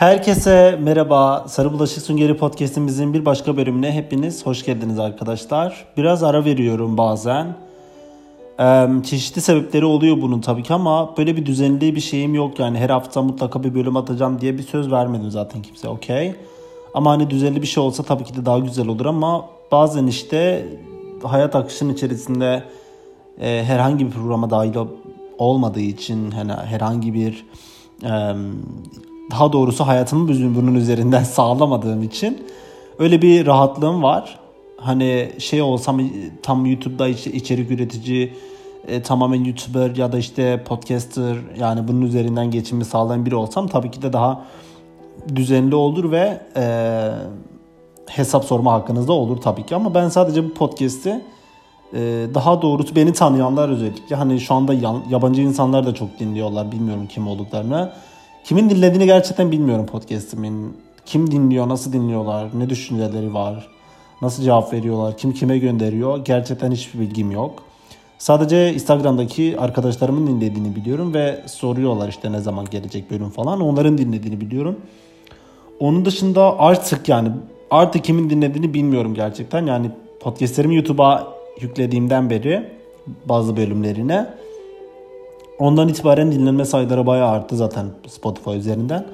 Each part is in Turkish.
Herkese merhaba. Sarı Bulaşık Süngeri Podcast'imizin bir başka bölümüne hepiniz hoş geldiniz arkadaşlar. Biraz ara veriyorum bazen. Ee, çeşitli sebepleri oluyor bunun tabii ki ama böyle bir düzenli bir şeyim yok yani her hafta mutlaka bir bölüm atacağım diye bir söz vermedim zaten kimse okey. Ama hani düzenli bir şey olsa tabii ki de daha güzel olur ama bazen işte hayat akışının içerisinde e, herhangi bir programa dahil olmadığı için hani herhangi bir daha doğrusu hayatımı bunun üzerinden sağlamadığım için öyle bir rahatlığım var. Hani şey olsam tam YouTube'da içerik üretici e, tamamen YouTuber ya da işte podcaster yani bunun üzerinden geçimi sağlayan biri olsam tabii ki de daha düzenli olur ve e, hesap sorma hakkınız da olur tabii ki ama ben sadece bu podcast'i e, daha doğrusu beni tanıyanlar özellikle hani şu anda yan, yabancı insanlar da çok dinliyorlar bilmiyorum kim olduklarını Kimin dinlediğini gerçekten bilmiyorum podcast'imin. Kim dinliyor, nasıl dinliyorlar, ne düşünceleri var, nasıl cevap veriyorlar, kim kime gönderiyor gerçekten hiçbir bilgim yok. Sadece Instagram'daki arkadaşlarımın dinlediğini biliyorum ve soruyorlar işte ne zaman gelecek bölüm falan. Onların dinlediğini biliyorum. Onun dışında artık yani artık kimin dinlediğini bilmiyorum gerçekten. Yani podcastlerimi YouTube'a yüklediğimden beri bazı bölümlerine Ondan itibaren dinlenme sayıları bayağı arttı zaten Spotify üzerinden.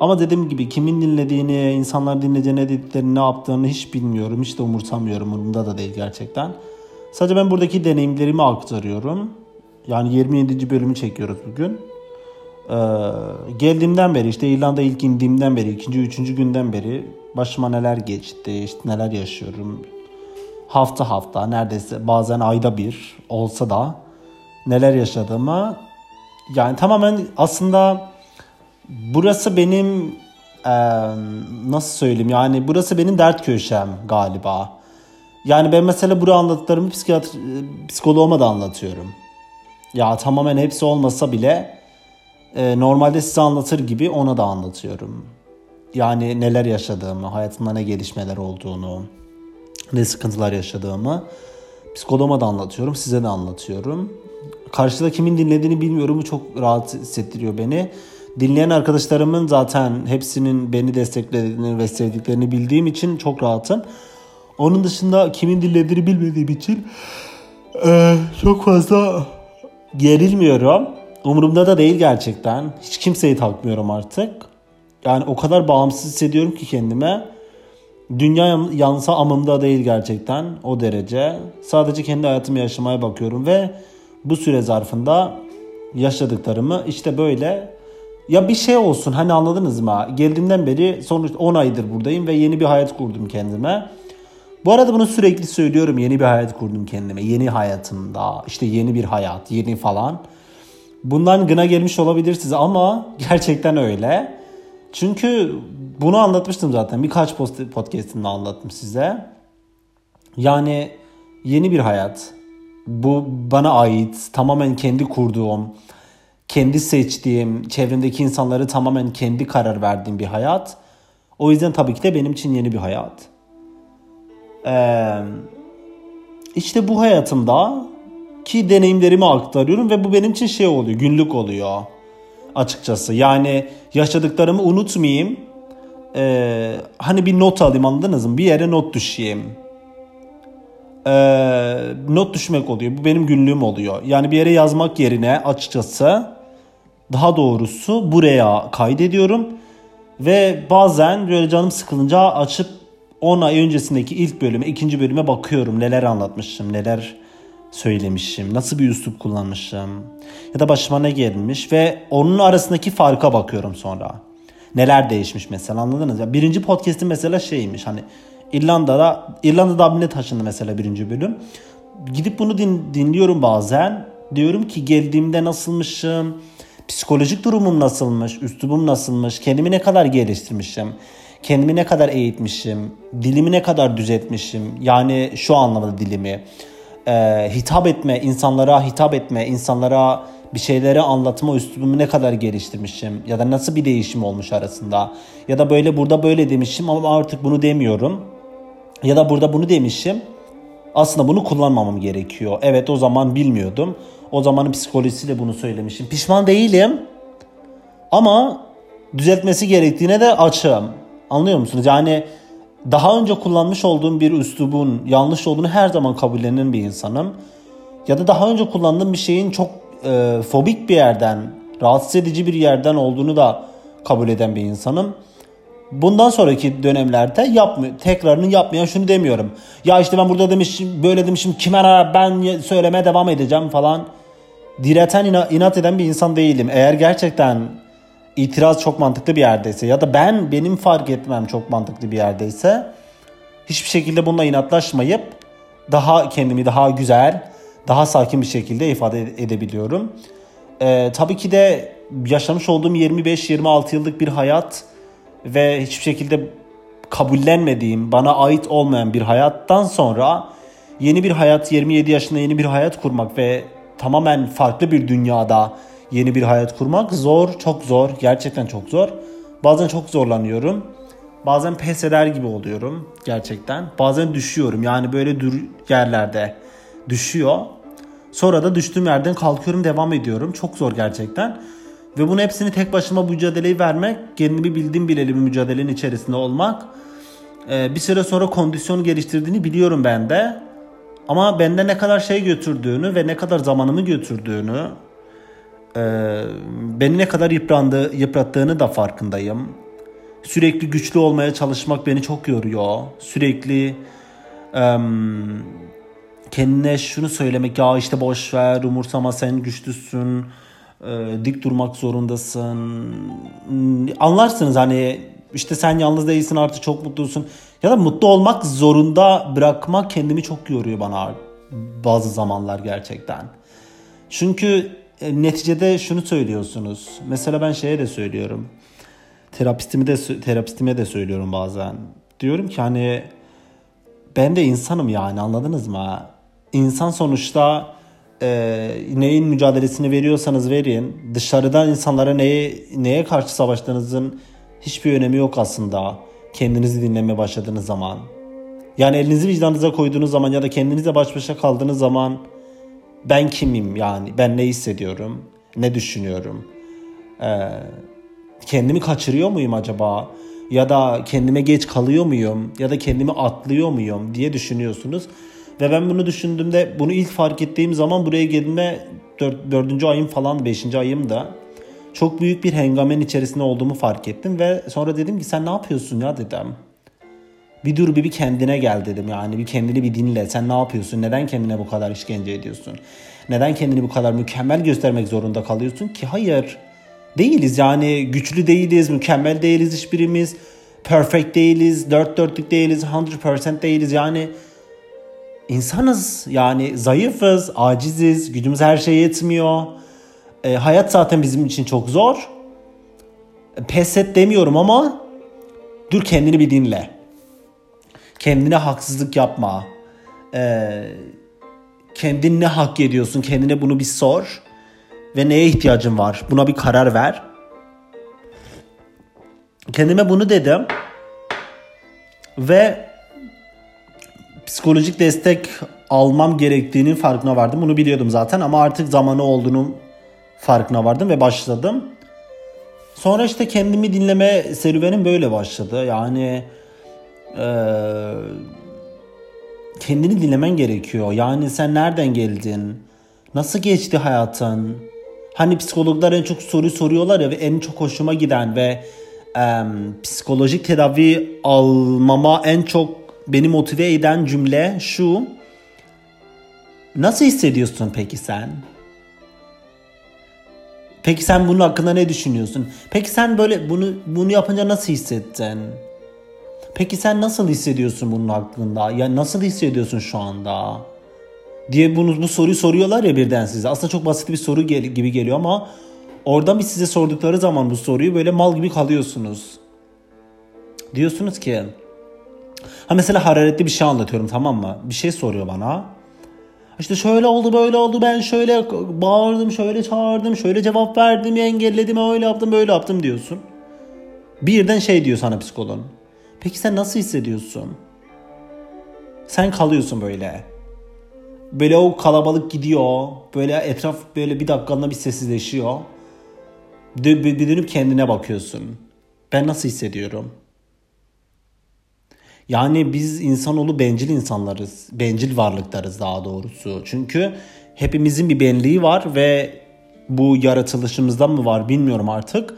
Ama dediğim gibi kimin dinlediğini, insanlar dinleyeceğini, dediklerini, ne yaptığını hiç bilmiyorum. Hiç de umursamıyorum. Umurumda da değil gerçekten. Sadece ben buradaki deneyimlerimi aktarıyorum. Yani 27. bölümü çekiyoruz bugün. Ee, geldiğimden beri işte İrlanda ilk indiğimden beri, ikinci, üçüncü günden beri başıma neler geçti, işte neler yaşıyorum. Hafta hafta neredeyse bazen ayda bir olsa da neler yaşadığımı yani tamamen aslında burası benim nasıl söyleyeyim yani burası benim dert köşem galiba. Yani ben mesela buraya anlattıklarımı psikoloğuma da anlatıyorum. Ya tamamen hepsi olmasa bile normalde size anlatır gibi ona da anlatıyorum. Yani neler yaşadığımı, hayatımda ne gelişmeler olduğunu, ne sıkıntılar yaşadığımı psikoloğuma da anlatıyorum, size de anlatıyorum karşıda kimin dinlediğini bilmiyorum. Bu çok rahat hissettiriyor beni. Dinleyen arkadaşlarımın zaten hepsinin beni desteklediğini ve sevdiklerini bildiğim için çok rahatım. Onun dışında kimin dinlediğini bilmediğim için e, çok fazla gerilmiyorum. Umurumda da değil gerçekten. Hiç kimseyi takmıyorum artık. Yani o kadar bağımsız hissediyorum ki kendime. Dünya yansa amımda değil gerçekten o derece. Sadece kendi hayatımı yaşamaya bakıyorum ve bu süre zarfında yaşadıklarımı işte böyle ya bir şey olsun hani anladınız mı? Geldiğimden beri sonuçta 10 aydır buradayım ve yeni bir hayat kurdum kendime. Bu arada bunu sürekli söylüyorum. Yeni bir hayat kurdum kendime. Yeni hayatımda işte yeni bir hayat, yeni falan. Bundan gına gelmiş olabilir size ama gerçekten öyle. Çünkü bunu anlatmıştım zaten. Birkaç podcast'imde anlattım size. Yani yeni bir hayat, bu bana ait, tamamen kendi kurduğum, kendi seçtiğim, çevremdeki insanları tamamen kendi karar verdiğim bir hayat. O yüzden tabii ki de benim için yeni bir hayat. Ee, işte bu hayatımda ki deneyimlerimi aktarıyorum ve bu benim için şey oluyor, günlük oluyor açıkçası. Yani yaşadıklarımı unutmayayım. Ee, hani bir not alayım anladınız mı? Bir yere not düşeyim e, not düşmek oluyor. Bu benim günlüğüm oluyor. Yani bir yere yazmak yerine açıkçası daha doğrusu buraya kaydediyorum. Ve bazen böyle canım sıkılınca açıp 10 ay öncesindeki ilk bölüme, ikinci bölüme bakıyorum. Neler anlatmışım, neler söylemişim, nasıl bir üslup kullanmışım ya da başıma ne gelmiş ve onun arasındaki farka bakıyorum sonra. Neler değişmiş mesela anladınız ya. Birinci podcast'in mesela şeymiş hani İrlanda'da İrlanda Dublin'e taşındı mesela birinci bölüm. Gidip bunu din, dinliyorum bazen. Diyorum ki geldiğimde nasılmışım, psikolojik durumum nasılmış, üslubum nasılmış, kendimi ne kadar geliştirmişim, kendimi ne kadar eğitmişim, dilimi ne kadar düzeltmişim. Yani şu anlamda dilimi. Ee, hitap etme, insanlara hitap etme, insanlara bir şeyleri anlatma üslubumu ne kadar geliştirmişim ya da nasıl bir değişim olmuş arasında ya da böyle burada böyle demişim ama artık bunu demiyorum ya da burada bunu demişim. Aslında bunu kullanmamam gerekiyor. Evet o zaman bilmiyordum. O zamanın psikolojisiyle bunu söylemişim. Pişman değilim. Ama düzeltmesi gerektiğine de açığım. Anlıyor musunuz? Yani daha önce kullanmış olduğum bir üslubun yanlış olduğunu her zaman kabullenen bir insanım. Ya da daha önce kullandığım bir şeyin çok e, fobik bir yerden, rahatsız edici bir yerden olduğunu da kabul eden bir insanım. Bundan sonraki dönemlerde yapmıyor, tekrarını yapmayan şunu demiyorum. Ya işte ben burada demişim, böyle demişim, kime ne ben söylemeye devam edeceğim falan. Direten inat eden bir insan değilim. Eğer gerçekten itiraz çok mantıklı bir yerdeyse ya da ben benim fark etmem çok mantıklı bir yerdeyse hiçbir şekilde bununla inatlaşmayıp daha kendimi daha güzel, daha sakin bir şekilde ifade edebiliyorum. Ee, tabii ki de yaşamış olduğum 25-26 yıllık bir hayat ve hiçbir şekilde kabullenmediğim, bana ait olmayan bir hayattan sonra yeni bir hayat, 27 yaşında yeni bir hayat kurmak ve tamamen farklı bir dünyada yeni bir hayat kurmak zor, çok zor, gerçekten çok zor. Bazen çok zorlanıyorum. Bazen pes eder gibi oluyorum gerçekten. Bazen düşüyorum yani böyle dur yerlerde düşüyor. Sonra da düştüğüm yerden kalkıyorum devam ediyorum. Çok zor gerçekten. Ve bunu hepsini tek başıma mücadeleyi vermek, kendimi bildiğim bileli bir mücadelenin içerisinde olmak. Ee, bir süre sonra kondisyon geliştirdiğini biliyorum ben de. Ama bende ne kadar şey götürdüğünü ve ne kadar zamanımı götürdüğünü, e, beni ne kadar yıprandı, yıprattığını da farkındayım. Sürekli güçlü olmaya çalışmak beni çok yoruyor. Sürekli kendine şunu söylemek ya işte boş ver umursama sen güçlüsün e, dik durmak zorundasın. Anlarsınız hani işte sen yalnız değilsin artık çok mutlusun. Ya da mutlu olmak zorunda bırakmak kendimi çok yoruyor bana bazı zamanlar gerçekten. Çünkü e, neticede şunu söylüyorsunuz. Mesela ben şeye de söylüyorum. Terapistimi de terapistime de söylüyorum bazen. Diyorum ki hani ben de insanım yani anladınız mı? İnsan sonuçta e, neyin mücadelesini veriyorsanız verin. Dışarıdan insanlara neye, neye karşı savaştığınızın hiçbir önemi yok aslında. Kendinizi dinlemeye başladığınız zaman. Yani elinizi vicdanınıza koyduğunuz zaman ya da kendinizle baş başa kaldığınız zaman ben kimim yani ben ne hissediyorum ne düşünüyorum ee, kendimi kaçırıyor muyum acaba ya da kendime geç kalıyor muyum ya da kendimi atlıyor muyum diye düşünüyorsunuz. Ve ben bunu düşündüğümde bunu ilk fark ettiğim zaman buraya geldiğimde 4. 4. ayım falan 5. ayım da çok büyük bir hengamenin içerisinde olduğumu fark ettim ve sonra dedim ki sen ne yapıyorsun ya dedim. Bir dur bir, bir kendine gel dedim yani bir kendini bir dinle sen ne yapıyorsun neden kendine bu kadar işkence ediyorsun neden kendini bu kadar mükemmel göstermek zorunda kalıyorsun ki hayır değiliz yani güçlü değiliz mükemmel değiliz hiçbirimiz perfect değiliz dört dörtlük değiliz 100% değiliz yani insanız yani zayıfız, aciziz, gücümüz her şeye yetmiyor. E, hayat zaten bizim için çok zor. Pes et demiyorum ama dur kendini bir dinle. Kendine haksızlık yapma. E, kendin ne hak ediyorsun kendine bunu bir sor. Ve neye ihtiyacın var buna bir karar ver. Kendime bunu dedim. Ve psikolojik destek almam gerektiğinin farkına vardım. Bunu biliyordum zaten ama artık zamanı olduğunu farkına vardım ve başladım. Sonra işte kendimi dinleme serüvenim böyle başladı. Yani e, kendini dinlemen gerekiyor. Yani sen nereden geldin? Nasıl geçti hayatın? Hani psikologlar en çok soru soruyorlar ya ve en çok hoşuma giden ve e, psikolojik tedavi almama en çok beni motive eden cümle şu. Nasıl hissediyorsun peki sen? Peki sen bunun hakkında ne düşünüyorsun? Peki sen böyle bunu bunu yapınca nasıl hissettin? Peki sen nasıl hissediyorsun bunun hakkında? Ya nasıl hissediyorsun şu anda? diye bunu bu soruyu soruyorlar ya birden size. Aslında çok basit bir soru gel- gibi geliyor ama oradan bir size sordukları zaman bu soruyu böyle mal gibi kalıyorsunuz. Diyorsunuz ki Ha mesela hararetli bir şey anlatıyorum tamam mı? Bir şey soruyor bana. İşte şöyle oldu böyle oldu ben şöyle bağırdım şöyle çağırdım şöyle cevap verdim engelledim öyle yaptım böyle yaptım diyorsun. Birden şey diyor sana psikolog. Peki sen nasıl hissediyorsun? Sen kalıyorsun böyle. Böyle o kalabalık gidiyor. Böyle etraf böyle bir dakikalığına bir sessizleşiyor. Bir dönüp kendine bakıyorsun. Ben nasıl hissediyorum? Yani biz insanoğlu bencil insanlarız. Bencil varlıklarız daha doğrusu. Çünkü hepimizin bir benliği var ve bu yaratılışımızdan mı var bilmiyorum artık.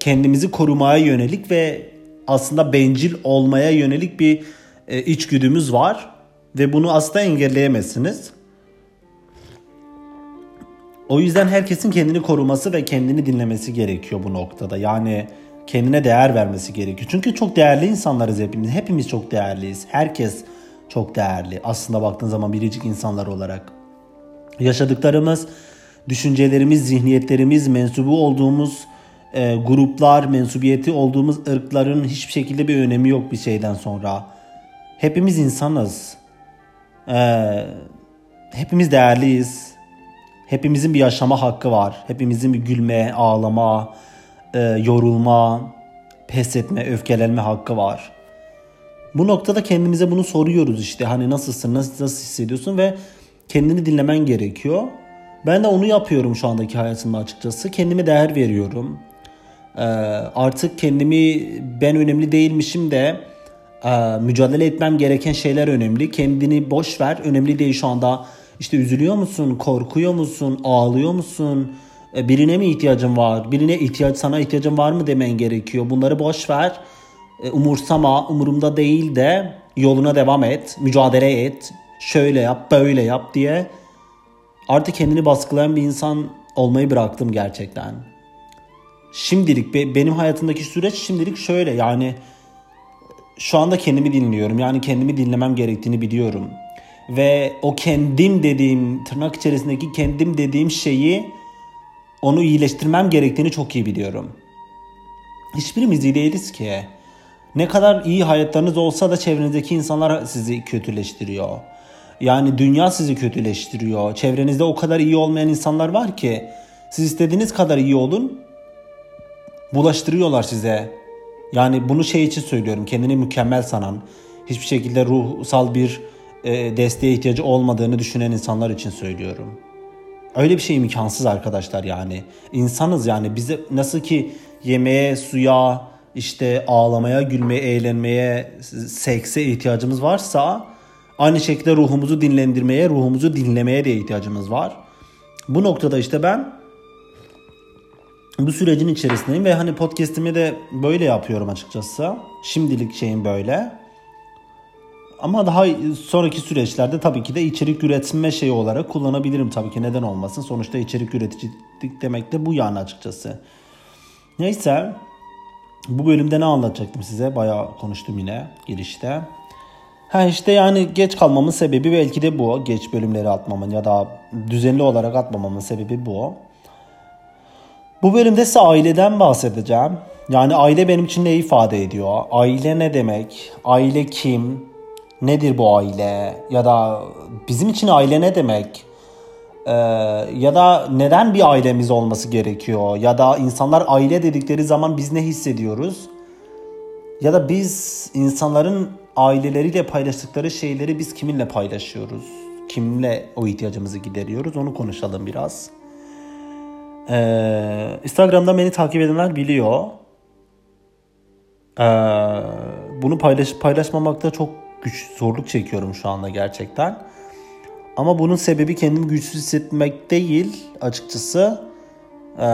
Kendimizi korumaya yönelik ve aslında bencil olmaya yönelik bir e, içgüdümüz var ve bunu asla engelleyemezsiniz. O yüzden herkesin kendini koruması ve kendini dinlemesi gerekiyor bu noktada. Yani kendine değer vermesi gerekiyor. Çünkü çok değerli insanlarız hepimiz. Hepimiz çok değerliyiz. Herkes çok değerli. Aslında baktığın zaman biricik insanlar olarak. Yaşadıklarımız, düşüncelerimiz, zihniyetlerimiz, mensubu olduğumuz e, gruplar, mensubiyeti olduğumuz ırkların hiçbir şekilde bir önemi yok bir şeyden sonra. Hepimiz insanız. E, hepimiz değerliyiz. Hepimizin bir yaşama hakkı var. Hepimizin bir gülme, ağlama, e, yorulma, pes etme, öfkelenme hakkı var. Bu noktada kendimize bunu soruyoruz işte. Hani nasılsın, nasıl, nasıl hissediyorsun ve kendini dinlemen gerekiyor. Ben de onu yapıyorum şu andaki hayatımda açıkçası. Kendime değer veriyorum. Ee, artık kendimi ben önemli değilmişim de e, mücadele etmem gereken şeyler önemli. Kendini boş ver. Önemli değil şu anda. İşte üzülüyor musun? Korkuyor musun? Ağlıyor musun? E, birine mi ihtiyacın var? Birine ihtiyaç sana ihtiyacın var mı demen gerekiyor. Bunları boş ver. E, umursama, umurumda değil de yoluna devam et, mücadele et. Şöyle yap, böyle yap diye artık kendini baskılayan bir insan olmayı bıraktım gerçekten. Şimdilik benim hayatımdaki süreç şimdilik şöyle yani şu anda kendimi dinliyorum. Yani kendimi dinlemem gerektiğini biliyorum. Ve o kendim dediğim tırnak içerisindeki kendim dediğim şeyi onu iyileştirmem gerektiğini çok iyi biliyorum. Hiçbirimiz iyi değiliz ki. Ne kadar iyi hayatlarınız olsa da çevrenizdeki insanlar sizi kötüleştiriyor. Yani dünya sizi kötüleştiriyor. Çevrenizde o kadar iyi olmayan insanlar var ki siz istediğiniz kadar iyi olun bulaştırıyorlar size. Yani bunu şey için söylüyorum. Kendini mükemmel sanan, hiçbir şekilde ruhsal bir e, desteğe ihtiyacı olmadığını düşünen insanlar için söylüyorum. Öyle bir şey imkansız arkadaşlar yani. İnsanız yani bize nasıl ki yemeğe, suya, işte ağlamaya, gülmeye, eğlenmeye, sekse ihtiyacımız varsa aynı şekilde ruhumuzu dinlendirmeye, ruhumuzu dinlemeye de ihtiyacımız var. Bu noktada işte ben bu sürecin içerisindeyim ve hani podcast'imi de böyle yapıyorum açıkçası. Şimdilik şeyim böyle. Ama daha sonraki süreçlerde tabii ki de içerik üretme şeyi olarak kullanabilirim tabii ki neden olmasın. Sonuçta içerik üreticilik demek de bu yani açıkçası. Neyse bu bölümde ne anlatacaktım size? Bayağı konuştum yine girişte. Ha işte yani geç kalmamın sebebi belki de bu. Geç bölümleri atmamın ya da düzenli olarak atmamamın sebebi bu. Bu bölümde size aileden bahsedeceğim. Yani aile benim için ne ifade ediyor? Aile ne demek? Aile kim? Nedir bu aile? Ya da bizim için aile ne demek? Ee, ya da neden bir ailemiz olması gerekiyor? Ya da insanlar aile dedikleri zaman biz ne hissediyoruz? Ya da biz insanların aileleriyle paylaştıkları şeyleri biz kiminle paylaşıyoruz? Kimle o ihtiyacımızı gideriyoruz? Onu konuşalım biraz. Ee, Instagram'da beni takip edenler biliyor. Ee, bunu paylaş paylaşmamakta çok güç zorluk çekiyorum şu anda gerçekten. Ama bunun sebebi kendimi güçsüz hissetmek değil açıkçası. Ee,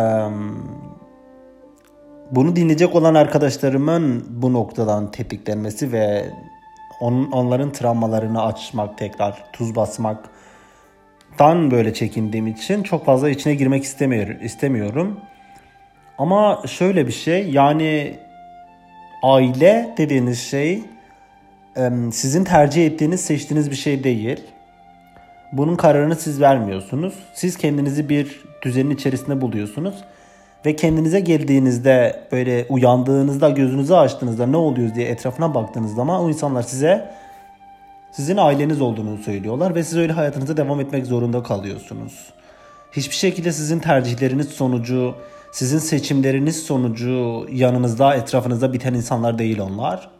bunu dinleyecek olan arkadaşlarımın bu noktadan tetiklenmesi ve on, onların travmalarını açmak tekrar tuz basmak dan böyle çekindiğim için çok fazla içine girmek istemiyorum. istemiyorum. Ama şöyle bir şey yani aile dediğiniz şey sizin tercih ettiğiniz, seçtiğiniz bir şey değil. Bunun kararını siz vermiyorsunuz. Siz kendinizi bir düzenin içerisinde buluyorsunuz. Ve kendinize geldiğinizde böyle uyandığınızda gözünüzü açtığınızda ne oluyoruz diye etrafına baktığınız zaman o insanlar size sizin aileniz olduğunu söylüyorlar ve siz öyle hayatınıza devam etmek zorunda kalıyorsunuz. Hiçbir şekilde sizin tercihleriniz sonucu, sizin seçimleriniz sonucu yanınızda, etrafınızda biten insanlar değil onlar.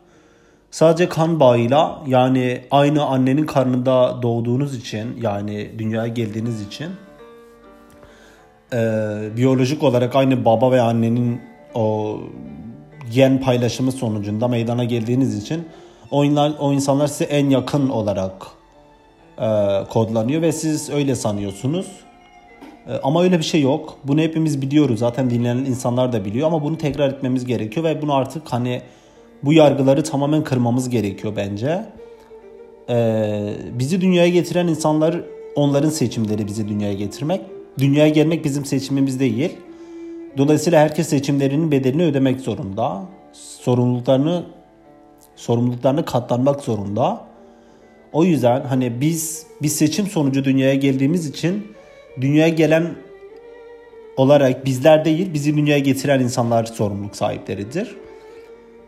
Sadece kan bağıyla yani aynı annenin karnında doğduğunuz için yani dünyaya geldiğiniz için e, biyolojik olarak aynı baba ve annenin o gen paylaşımı sonucunda meydana geldiğiniz için o, inler, o insanlar size en yakın olarak e, kodlanıyor ve siz öyle sanıyorsunuz. E, ama öyle bir şey yok. Bunu hepimiz biliyoruz. Zaten dinleyen insanlar da biliyor ama bunu tekrar etmemiz gerekiyor ve bunu artık hani bu yargıları tamamen kırmamız gerekiyor bence. E, bizi dünyaya getiren insanlar onların seçimleri bizi dünyaya getirmek. Dünyaya gelmek bizim seçimimiz değil. Dolayısıyla herkes seçimlerinin bedelini ödemek zorunda. Sorumluluklarını sorumluluklarını katlanmak zorunda. O yüzden hani biz bir seçim sonucu dünyaya geldiğimiz için dünyaya gelen olarak bizler değil bizi dünyaya getiren insanlar sorumluluk sahipleridir.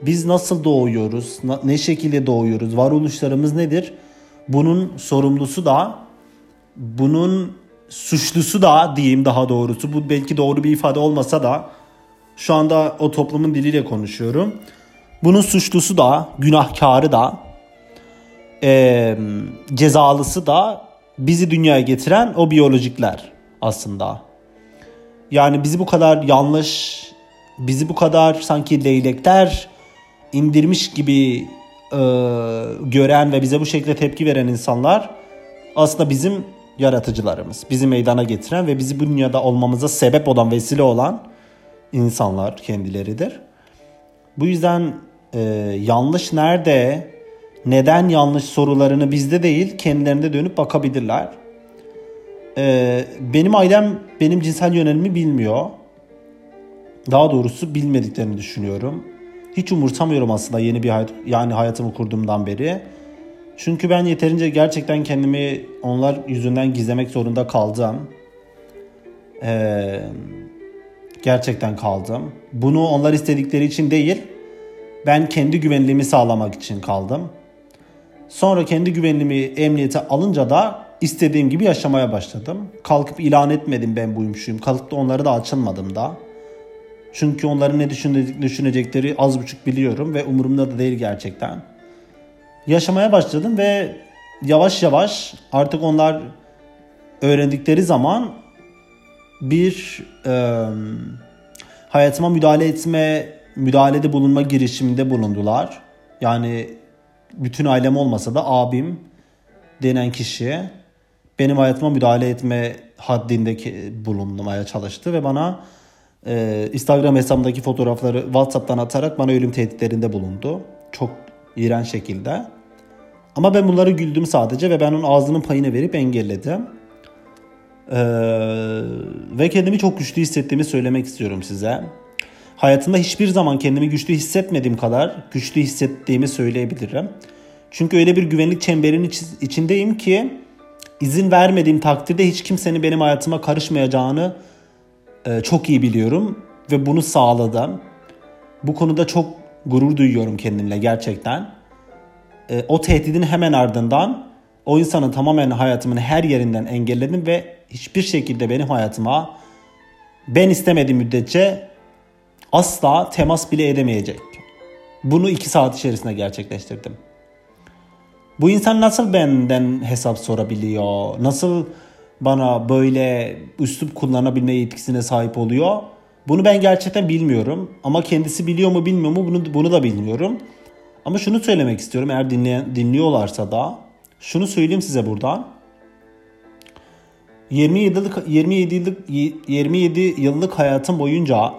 Biz nasıl doğuyoruz, ne şekilde doğuyoruz, varoluşlarımız nedir? Bunun sorumlusu da, bunun suçlusu da diyeyim daha doğrusu. Bu belki doğru bir ifade olmasa da şu anda o toplumun diliyle konuşuyorum. Bunun suçlusu da, günahkarı da, e, cezalısı da bizi dünyaya getiren o biyolojikler aslında. Yani bizi bu kadar yanlış, bizi bu kadar sanki leylekler indirmiş gibi e, gören ve bize bu şekilde tepki veren insanlar aslında bizim yaratıcılarımız. Bizi meydana getiren ve bizi bu dünyada olmamıza sebep olan, vesile olan insanlar kendileridir. Bu yüzden e, yanlış nerede, neden yanlış sorularını bizde değil kendilerinde dönüp bakabilirler. E, benim ailem benim cinsel yönelimi bilmiyor. Daha doğrusu bilmediklerini düşünüyorum. Hiç umursamıyorum aslında yeni bir hayat yani hayatımı kurduğumdan beri. Çünkü ben yeterince gerçekten kendimi onlar yüzünden gizlemek zorunda kaldım. Ee, gerçekten kaldım. Bunu onlar istedikleri için değil, ben kendi güvenliğimi sağlamak için kaldım. Sonra kendi güvenliğimi emniyete alınca da istediğim gibi yaşamaya başladım. Kalkıp ilan etmedim ben buymuşum. Kalkıp da onları da açılmadım da. Çünkü onların ne düşünecekleri az buçuk biliyorum ve umurumda da değil gerçekten. Yaşamaya başladım ve yavaş yavaş artık onlar öğrendikleri zaman bir e, hayatıma müdahale etme müdahalede bulunma girişiminde bulundular. Yani bütün ailem olmasa da abim denen kişi benim hayatıma müdahale etme haddindeki bulunmaya çalıştı ve bana e, Instagram hesabımdaki fotoğrafları WhatsApp'tan atarak bana ölüm tehditlerinde bulundu. Çok iğrenç şekilde. Ama ben bunları güldüm sadece ve ben onun ağzının payını verip engelledim. Ee, ve kendimi çok güçlü hissettiğimi söylemek istiyorum size hayatımda hiçbir zaman kendimi güçlü hissetmediğim kadar güçlü hissettiğimi söyleyebilirim. Çünkü öyle bir güvenlik çemberinin içindeyim ki izin vermediğim takdirde hiç kimsenin benim hayatıma karışmayacağını çok iyi biliyorum ve bunu sağladım. Bu konuda çok gurur duyuyorum kendimle gerçekten. E, o tehdidin hemen ardından o insanın tamamen hayatımın her yerinden engelledim ve hiçbir şekilde benim hayatıma ben istemediğim müddetçe asla temas bile edemeyecek. Bunu iki saat içerisinde gerçekleştirdim. Bu insan nasıl benden hesap sorabiliyor? Nasıl bana böyle üslup kullanabilme yetkisine sahip oluyor? Bunu ben gerçekten bilmiyorum. Ama kendisi biliyor mu bilmiyor mu bunu, bunu da bilmiyorum. Ama şunu söylemek istiyorum eğer dinleyen, dinliyorlarsa da. Şunu söyleyeyim size buradan. 27 yıllık 27 yıllık 27 yıllık hayatım boyunca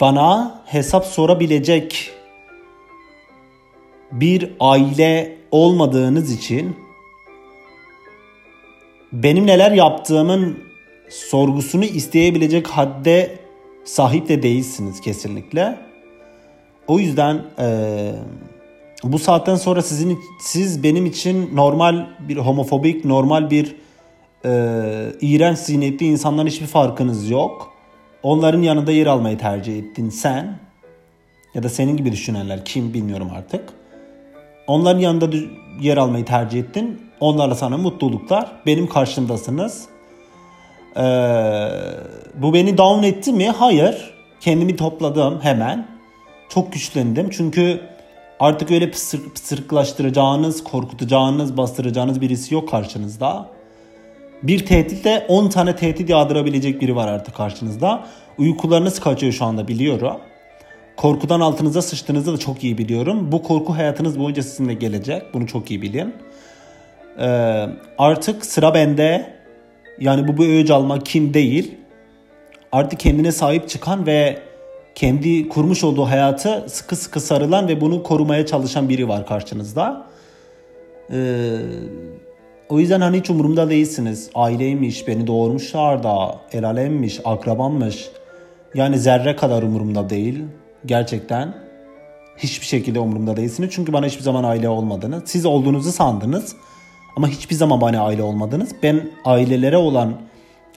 bana hesap sorabilecek bir aile olmadığınız için benim neler yaptığımın sorgusunu isteyebilecek hadde sahip de değilsiniz kesinlikle. O yüzden e, bu saatten sonra sizin siz benim için normal bir homofobik, normal bir e, iğrenç zihniyetli insanların hiçbir farkınız yok onların yanında yer almayı tercih ettin sen ya da senin gibi düşünenler kim bilmiyorum artık. Onların yanında yer almayı tercih ettin. Onlarla sana mutluluklar. Benim karşımdasınız. Ee, bu beni down etti mi? Hayır. Kendimi topladım hemen. Çok güçlendim. Çünkü artık öyle pısır, pısırıklaştıracağınız, korkutacağınız, bastıracağınız birisi yok karşınızda. Bir tehditle 10 tane tehdit yağdırabilecek biri var artık karşınızda. Uykularınız kaçıyor şu anda biliyorum. Korkudan altınıza sıçtığınızı da çok iyi biliyorum. Bu korku hayatınız boyunca sizinle gelecek. Bunu çok iyi bilin. Ee, artık sıra bende. Yani bu bir öğüc almak kim değil. Artık kendine sahip çıkan ve kendi kurmuş olduğu hayatı sıkı sıkı sarılan ve bunu korumaya çalışan biri var karşınızda. Ee, o yüzden hani hiç umurumda değilsiniz. Aileymiş, beni doğurmuşlar da, el alemmiş, akrabammış. Yani zerre kadar umurumda değil. Gerçekten hiçbir şekilde umurumda değilsiniz. Çünkü bana hiçbir zaman aile olmadınız. Siz olduğunuzu sandınız. Ama hiçbir zaman bana aile olmadınız. Ben ailelere olan,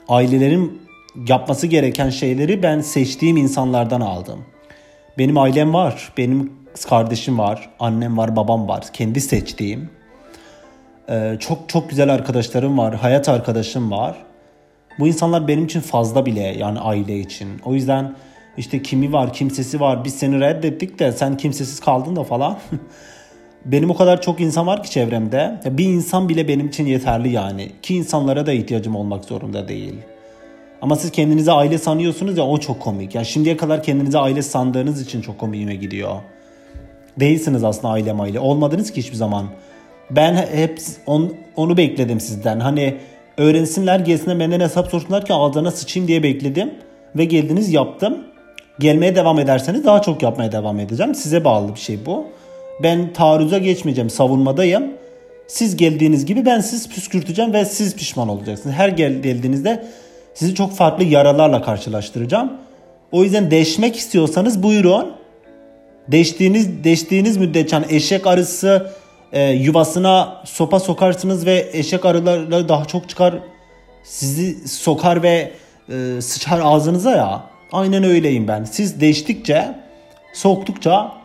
ailelerin yapması gereken şeyleri ben seçtiğim insanlardan aldım. Benim ailem var. Benim kardeşim var. Annem var, babam var. Kendi seçtiğim. Ee, çok çok güzel arkadaşlarım var. Hayat arkadaşım var. Bu insanlar benim için fazla bile yani aile için. O yüzden işte kimi var, kimsesi var. Biz seni reddettik de sen kimsesiz kaldın da falan. benim o kadar çok insan var ki çevremde. Bir insan bile benim için yeterli yani. Ki insanlara da ihtiyacım olmak zorunda değil. Ama siz kendinize aile sanıyorsunuz ya o çok komik. Yani şimdiye kadar kendinize aile sandığınız için çok komiğime gidiyor. Değilsiniz aslında aile. Olmadınız ki hiçbir zaman. Ben hep on, onu bekledim sizden. Hani öğrensinler gelsinler benden hesap sorsunlar ki ağzına sıçayım diye bekledim. Ve geldiniz yaptım. Gelmeye devam ederseniz daha çok yapmaya devam edeceğim. Size bağlı bir şey bu. Ben taarruza geçmeyeceğim. Savunmadayım. Siz geldiğiniz gibi ben siz püskürteceğim ve siz pişman olacaksınız. Her geldiğinizde sizi çok farklı yaralarla karşılaştıracağım. O yüzden deşmek istiyorsanız buyurun. Deştiğiniz, deştiğiniz müddetçe hani eşek arısı e, yuvasına sopa sokarsınız ve eşek arıları daha çok çıkar. Sizi sokar ve e, sıçar ağzınıza ya. Aynen öyleyim ben. Siz değiştikçe, soktukça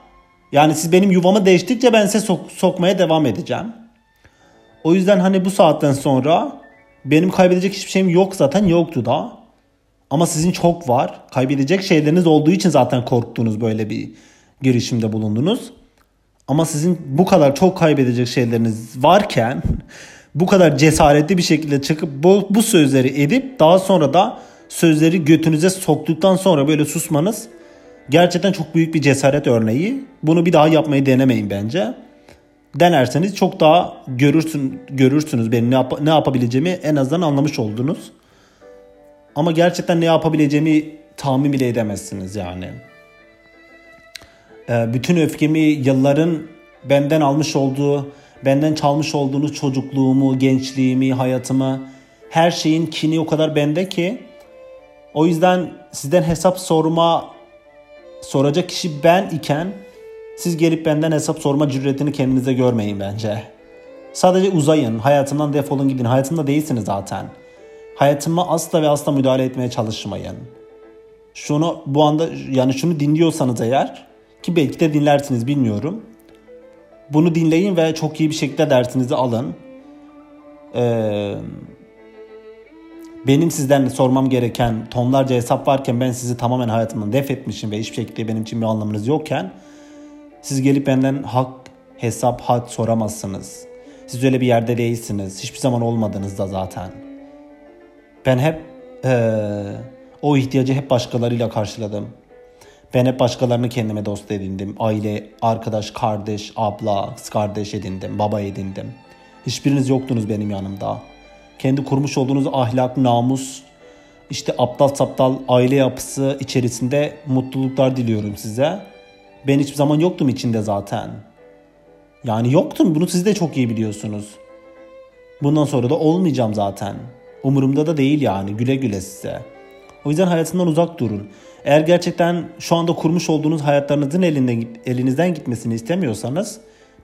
yani siz benim yuvamı değiştikçe ben size sok- sokmaya devam edeceğim. O yüzden hani bu saatten sonra benim kaybedecek hiçbir şeyim yok zaten yoktu da. Ama sizin çok var. Kaybedecek şeyleriniz olduğu için zaten korktuğunuz böyle bir girişimde bulundunuz. Ama sizin bu kadar çok kaybedecek şeyleriniz varken bu kadar cesaretli bir şekilde çıkıp bu, bu sözleri edip daha sonra da sözleri götünüze soktuktan sonra böyle susmanız gerçekten çok büyük bir cesaret örneği. Bunu bir daha yapmayı denemeyin bence. Denerseniz çok daha görürsün görürsünüz benim ne, yap- ne yapabileceğimi en azından anlamış oldunuz. Ama gerçekten ne yapabileceğimi tahmin bile edemezsiniz yani. Ee, bütün öfkemi yılların benden almış olduğu, benden çalmış olduğunuz çocukluğumu, gençliğimi, hayatımı, her şeyin kini o kadar bende ki o yüzden sizden hesap sorma soracak kişi ben iken siz gelip benden hesap sorma cüretini kendinize görmeyin bence. Sadece uzayın, hayatımdan defolun gidin. Hayatımda değilsiniz zaten. Hayatıma asla ve asla müdahale etmeye çalışmayın. Şunu bu anda yani şunu dinliyorsanız eğer ki belki de dinlersiniz bilmiyorum. Bunu dinleyin ve çok iyi bir şekilde dersinizi alın. Ee, benim sizden sormam gereken tonlarca hesap varken ben sizi tamamen hayatımdan def etmişim ve hiçbir şekilde benim için bir anlamınız yokken siz gelip benden hak, hesap, had soramazsınız. Siz öyle bir yerde değilsiniz. Hiçbir zaman olmadınız da zaten. Ben hep ee, o ihtiyacı hep başkalarıyla karşıladım. Ben hep başkalarını kendime dost edindim. Aile, arkadaş, kardeş, abla, kız kardeş edindim. Baba edindim. Hiçbiriniz yoktunuz benim yanımda. Kendi kurmuş olduğunuz ahlak, namus, işte aptal saptal aile yapısı içerisinde mutluluklar diliyorum size. Ben hiçbir zaman yoktum içinde zaten. Yani yoktum. Bunu siz de çok iyi biliyorsunuz. Bundan sonra da olmayacağım zaten. Umurumda da değil yani. Güle güle size. O yüzden hayatından uzak durun. Eğer gerçekten şu anda kurmuş olduğunuz hayatlarınızın elinden, elinizden gitmesini istemiyorsanız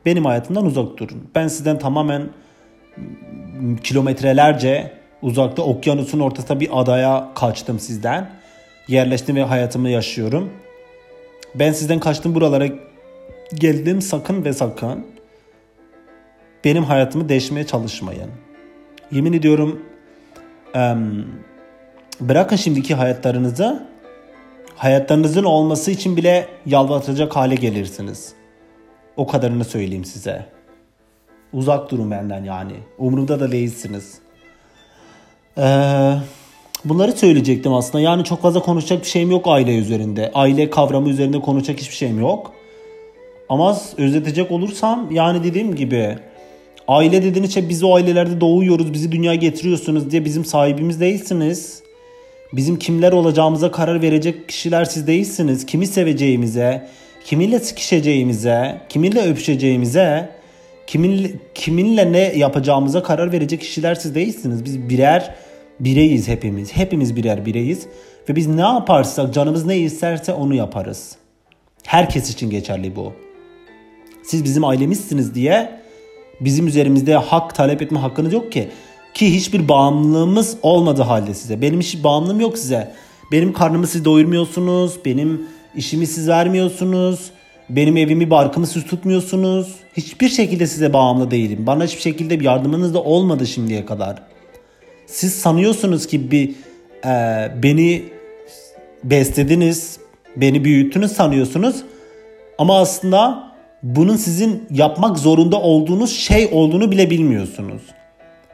benim hayatımdan uzak durun. Ben sizden tamamen kilometrelerce uzakta okyanusun ortasında bir adaya kaçtım sizden. Yerleştim ve hayatımı yaşıyorum. Ben sizden kaçtım buralara geldim sakın ve sakın benim hayatımı değişmeye çalışmayın. Yemin ediyorum bırakın şimdiki hayatlarınızı hayatlarınızın olması için bile yalvartacak hale gelirsiniz. O kadarını söyleyeyim size. Uzak durun benden yani. Umurumda da değilsiniz. Ee, bunları söyleyecektim aslında. Yani çok fazla konuşacak bir şeyim yok aile üzerinde. Aile kavramı üzerinde konuşacak hiçbir şeyim yok. Ama özetecek olursam yani dediğim gibi aile dediğiniz şey biz o ailelerde doğuyoruz, bizi dünyaya getiriyorsunuz diye bizim sahibimiz değilsiniz. Bizim kimler olacağımıza karar verecek kişiler siz değilsiniz. Kimi seveceğimize, kiminle sıkışacağımıza, kiminle öpüşeceğimize, kiminle, kiminle ne yapacağımıza karar verecek kişiler siz değilsiniz. Biz birer bireyiz hepimiz. Hepimiz birer bireyiz. Ve biz ne yaparsak, canımız ne isterse onu yaparız. Herkes için geçerli bu. Siz bizim ailemizsiniz diye bizim üzerimizde hak talep etme hakkınız yok ki. Ki hiçbir bağımlılığımız olmadığı halde size. Benim hiç bağımlılığım yok size. Benim karnımı siz doyurmuyorsunuz. Benim işimi siz vermiyorsunuz. Benim evimi barkımı siz tutmuyorsunuz. Hiçbir şekilde size bağımlı değilim. Bana hiçbir şekilde bir yardımınız da olmadı şimdiye kadar. Siz sanıyorsunuz ki bir e, beni beslediniz, beni büyüttünüz sanıyorsunuz. Ama aslında bunun sizin yapmak zorunda olduğunuz şey olduğunu bile bilmiyorsunuz.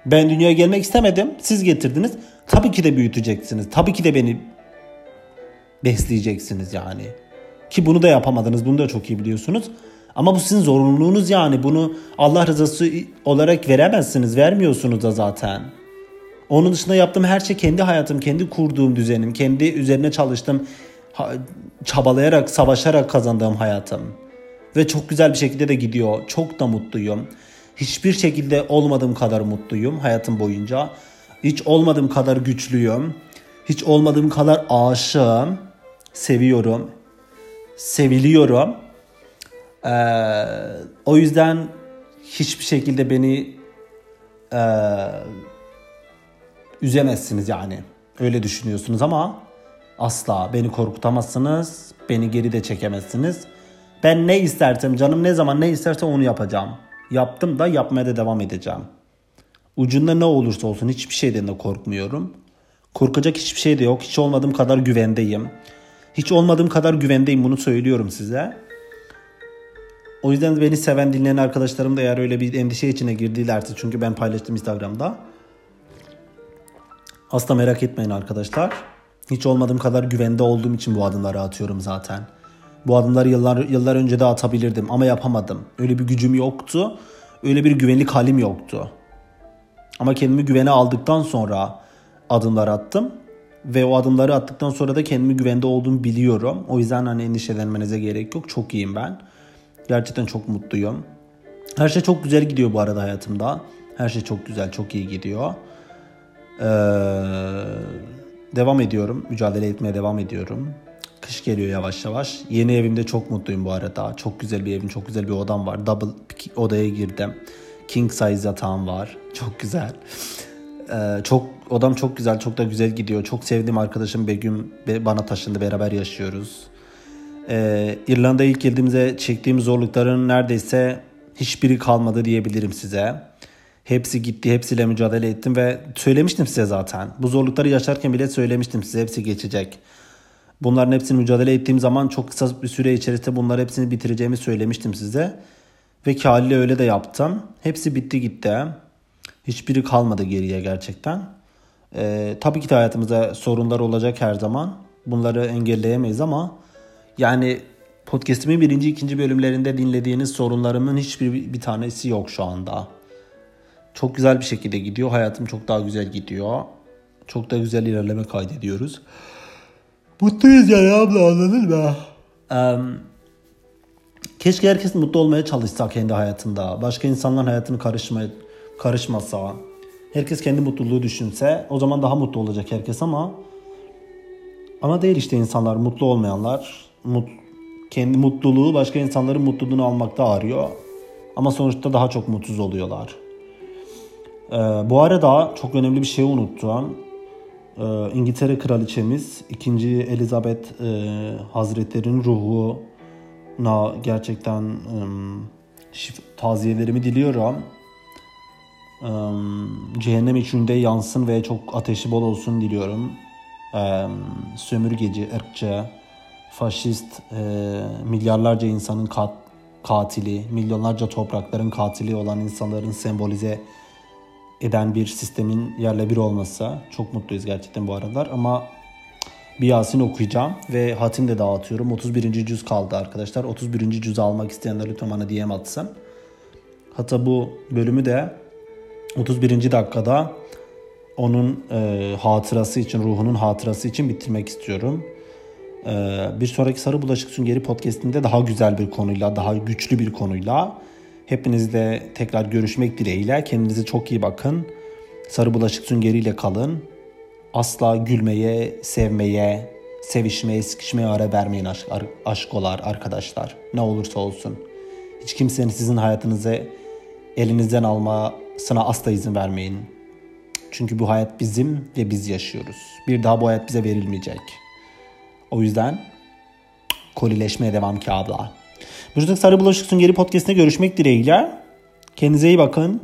Ben dünyaya gelmek istemedim. Siz getirdiniz. Tabii ki de büyüteceksiniz. Tabii ki de beni besleyeceksiniz yani. Ki bunu da yapamadınız. Bunu da çok iyi biliyorsunuz. Ama bu sizin zorunluluğunuz yani. Bunu Allah rızası olarak veremezsiniz. Vermiyorsunuz da zaten. Onun dışında yaptığım her şey kendi hayatım, kendi kurduğum düzenim, kendi üzerine çalıştığım, çabalayarak, savaşarak kazandığım hayatım. Ve çok güzel bir şekilde de gidiyor. Çok da mutluyum. Hiçbir şekilde olmadığım kadar mutluyum hayatım boyunca. Hiç olmadığım kadar güçlüyüm. Hiç olmadığım kadar aşığım. Seviyorum. Seviliyorum. Ee, o yüzden hiçbir şekilde beni e, üzemezsiniz yani. Öyle düşünüyorsunuz ama asla beni korkutamazsınız. Beni geri de çekemezsiniz. Ben ne istersem canım ne zaman ne isterse onu yapacağım. Yaptım da yapmaya da devam edeceğim. Ucunda ne olursa olsun hiçbir şeyden de korkmuyorum. Korkacak hiçbir şey de yok. Hiç olmadığım kadar güvendeyim. Hiç olmadığım kadar güvendeyim bunu söylüyorum size. O yüzden beni seven dinleyen arkadaşlarım da eğer öyle bir endişe içine girdilerse çünkü ben paylaştım Instagram'da. Asla merak etmeyin arkadaşlar. Hiç olmadığım kadar güvende olduğum için bu adımları atıyorum zaten. Bu adımları yıllar yıllar önce de atabilirdim ama yapamadım. Öyle bir gücüm yoktu. Öyle bir güvenlik halim yoktu. Ama kendimi güvene aldıktan sonra adımlar attım ve o adımları attıktan sonra da kendimi güvende olduğumu biliyorum. O yüzden hani endişelenmenize gerek yok. Çok iyiyim ben. Gerçekten çok mutluyum. Her şey çok güzel gidiyor bu arada hayatımda. Her şey çok güzel, çok iyi gidiyor. Ee, devam ediyorum. Mücadele etmeye devam ediyorum. Kış geliyor yavaş yavaş. Yeni evimde çok mutluyum bu arada. Çok güzel bir evim, çok güzel bir odam var. Double odaya girdim. King size yatağım var. Çok güzel. Ee, çok odam çok güzel, çok da güzel gidiyor. Çok sevdiğim arkadaşım Begüm bana taşındı. Beraber yaşıyoruz. Ee, İrlanda'ya ilk geldiğimizde çektiğim zorlukların neredeyse hiçbiri kalmadı diyebilirim size. Hepsi gitti, hepsiyle mücadele ettim ve söylemiştim size zaten. Bu zorlukları yaşarken bile söylemiştim size hepsi geçecek. Bunların hepsini mücadele ettiğim zaman çok kısa bir süre içerisinde bunları hepsini bitireceğimi söylemiştim size. Ve ki öyle de yaptım. Hepsi bitti gitti. Hiçbiri kalmadı geriye gerçekten. Ee, tabii ki de hayatımızda sorunlar olacak her zaman. Bunları engelleyemeyiz ama yani podcastimin birinci ikinci bölümlerinde dinlediğiniz sorunlarımın hiçbir bir tanesi yok şu anda. Çok güzel bir şekilde gidiyor. Hayatım çok daha güzel gidiyor. Çok da güzel ilerleme kaydediyoruz. Mutluyuz yani abla anladın mı? Um, keşke herkes mutlu olmaya çalışsa kendi hayatında. Başka insanların hayatını karışmaya, karışmasa. Herkes kendi mutluluğu düşünse o zaman daha mutlu olacak herkes ama ama değil işte insanlar mutlu olmayanlar mut, kendi mutluluğu başka insanların mutluluğunu almakta arıyor. Ama sonuçta daha çok mutsuz oluyorlar. Ee, bu arada çok önemli bir şey unuttum. Ee, İngiltere Kraliçemiz 2. Elizabeth e, Hazretleri'nin ruhuna gerçekten e, taziyelerimi diliyorum. Cehennem içinde yansın ve çok ateşi bol olsun diliyorum. Sömürgeci, ırkçı, faşist, e, milyarlarca insanın kat, katili, milyonlarca toprakların katili olan insanların sembolize eden bir sistemin yerle bir olması. Çok mutluyuz gerçekten bu aralar ama bir Yasin okuyacağım ve hatim de dağıtıyorum. 31. cüz kaldı arkadaşlar. 31. cüz almak isteyenler lütfen bana DM atsın. Hatta bu bölümü de 31. dakikada onun e, hatırası için, ruhunun hatırası için bitirmek istiyorum. E, bir sonraki Sarı Bulaşık Süngeri podcastinde daha güzel bir konuyla, daha güçlü bir konuyla hepinizle tekrar görüşmek dileğiyle. Kendinize çok iyi bakın. Sarı Bulaşık Süngeri ile kalın. Asla gülmeye, sevmeye, sevişmeye, sıkışmaya ara vermeyin aşk, aşkolar, arkadaşlar. Ne olursa olsun. Hiç kimsenin sizin hayatınızı elinizden almasına asla izin vermeyin. Çünkü bu hayat bizim ve biz yaşıyoruz. Bir daha bu hayat bize verilmeyecek. O yüzden kolileşmeye devam ki abla. Müjdat Sarı Bulaşık Süngeri Podcast'ine görüşmek dileğiyle. Kendinize iyi bakın.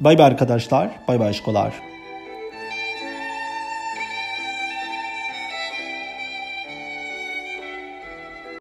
Bay bay arkadaşlar. Bay bay aşkolar.